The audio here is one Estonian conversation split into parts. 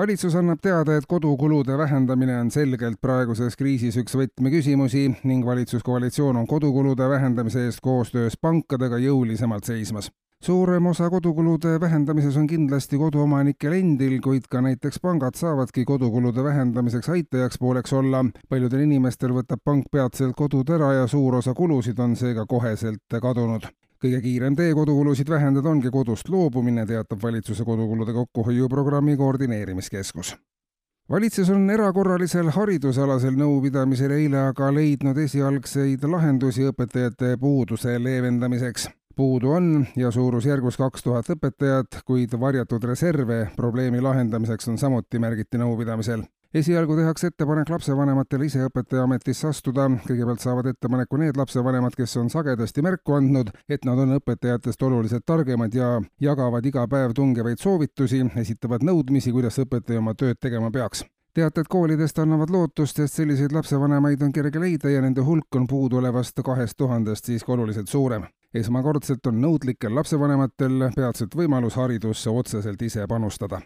valitsus annab teada, et kodukulude vähendamine on selgelt praeguses kriisis üks võtmeküsimusi ning valitsuskoalitsioon on kodukulude vähendamise eest koostöös pankadega jõulisemalt seismas. suurem osa kodukulude vähendamises on kindlasti koduomanikel endil, kuid ka näiteks pangad saavadki kodukulude vähendamiseks aitajaks pooleks olla. paljudel inimestel võtab pank peatselt kodud ära ja suur osa kulusid on seega koheselt kadunud kõige kiirem tee kodukulusid vähendada ongi kodust loobumine, teatab valitsuse kodukulude kokkuhoiuprogrammi koordineerimiskeskus. valitsus on erakorralisel haridusalasel nõupidamisel eile aga leidnud esialgseid lahendusi õpetajate puuduse leevendamiseks puudu on ja suurusjärgus kaks tuhat õpetajat, kuid varjatud reserve probleemi lahendamiseks on samuti, märgiti nõupidamisel esialgu tehakse ettepanek lapsevanematele ise õpetajaametisse astuda, kõigepealt saavad ettepaneku need lapsevanemad, kes on sagedasti märku andnud, et nad on õpetajatest oluliselt targemad ja jagavad iga päev tungevaid soovitusi, esitavad nõudmisi, kuidas õpetaja oma tööd tegema peaks. Teated koolidest annavad lootust, sest selliseid lapsevanemaid on kerge leida ja nende hulk on puuduolevast kahest tuhandest siiski oluliselt suurem. esmakordselt on nõudlikel lapsevanematel peatselt võimalus haridusse otseselt ise panustada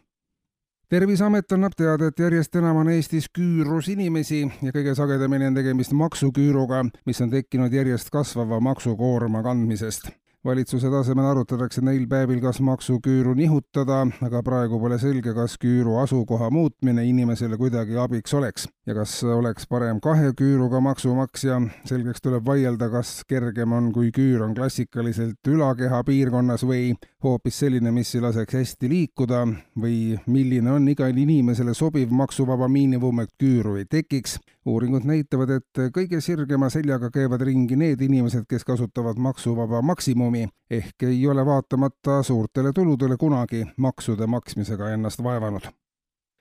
terviseamet annab teada, et järjest enam on Eestis küürus inimesi ja kõige sagedamini on tegemist maksuküüruga, mis on tekkinud järjest kasvava maksukoorma kandmisest valitsuse tasemel arutatakse neil päevil, kas maksuküüru nihutada, aga praegu pole selge, kas küüru asukoha muutmine inimesele kuidagi abiks oleks ja kas oleks parem kahe küüruga maksumaksja. selgeks tuleb vaielda, kas kergem on, kui küür on klassikaliselt ülakeha piirkonnas või hoopis selline, mis ei laseks hästi liikuda või milline on igale inimesele sobiv maksuvaba miinimum, et küüru ei tekiks. Uuringud näitavad, et kõige sirgema seljaga käivad ringi need inimesed, kes kasutavad maksuvaba maksimumi ehk ei ole vaatamata suurtele tuludele kunagi maksude maksmisega ennast vaevanud.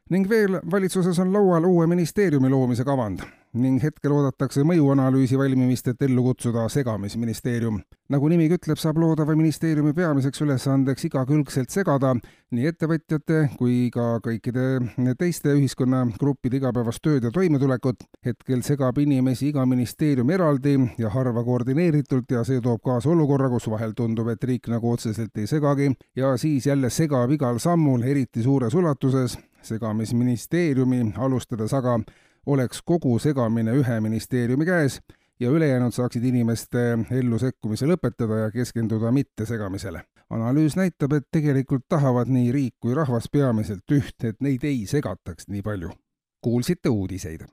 Ning veel, valitsuses on laual uue ministeeriumi loomise kavand ning hetkel oodatakse mõjuanalüüsi valmimist, et ellu kutsuda segamisministeerium. nagu nimigi ütleb, saab loodava ministeeriumi peamiseks ülesandeks igakülgselt segada nii ettevõtjate kui ka kõikide teiste ühiskonnagruppide igapäevast tööd ja toimetulekut. hetkel segab inimesi iga ministeerium eraldi ja harva koordineeritult ja see toob kaasa olukorra, kus vahel tundub, et riik nagu otseselt ei segagi ja siis jälle segab igal sammul, eriti suures ulatuses segamisministeeriumi alustades aga oleks kogu segamine ühe ministeeriumi käes ja ülejäänud saaksid inimeste ellu sekkumise lõpetada ja keskenduda mittesegamisele. analüüs näitab, et tegelikult tahavad nii riik kui rahvas peamiselt üht, et neid ei segataks nii palju. kuulsite uudiseid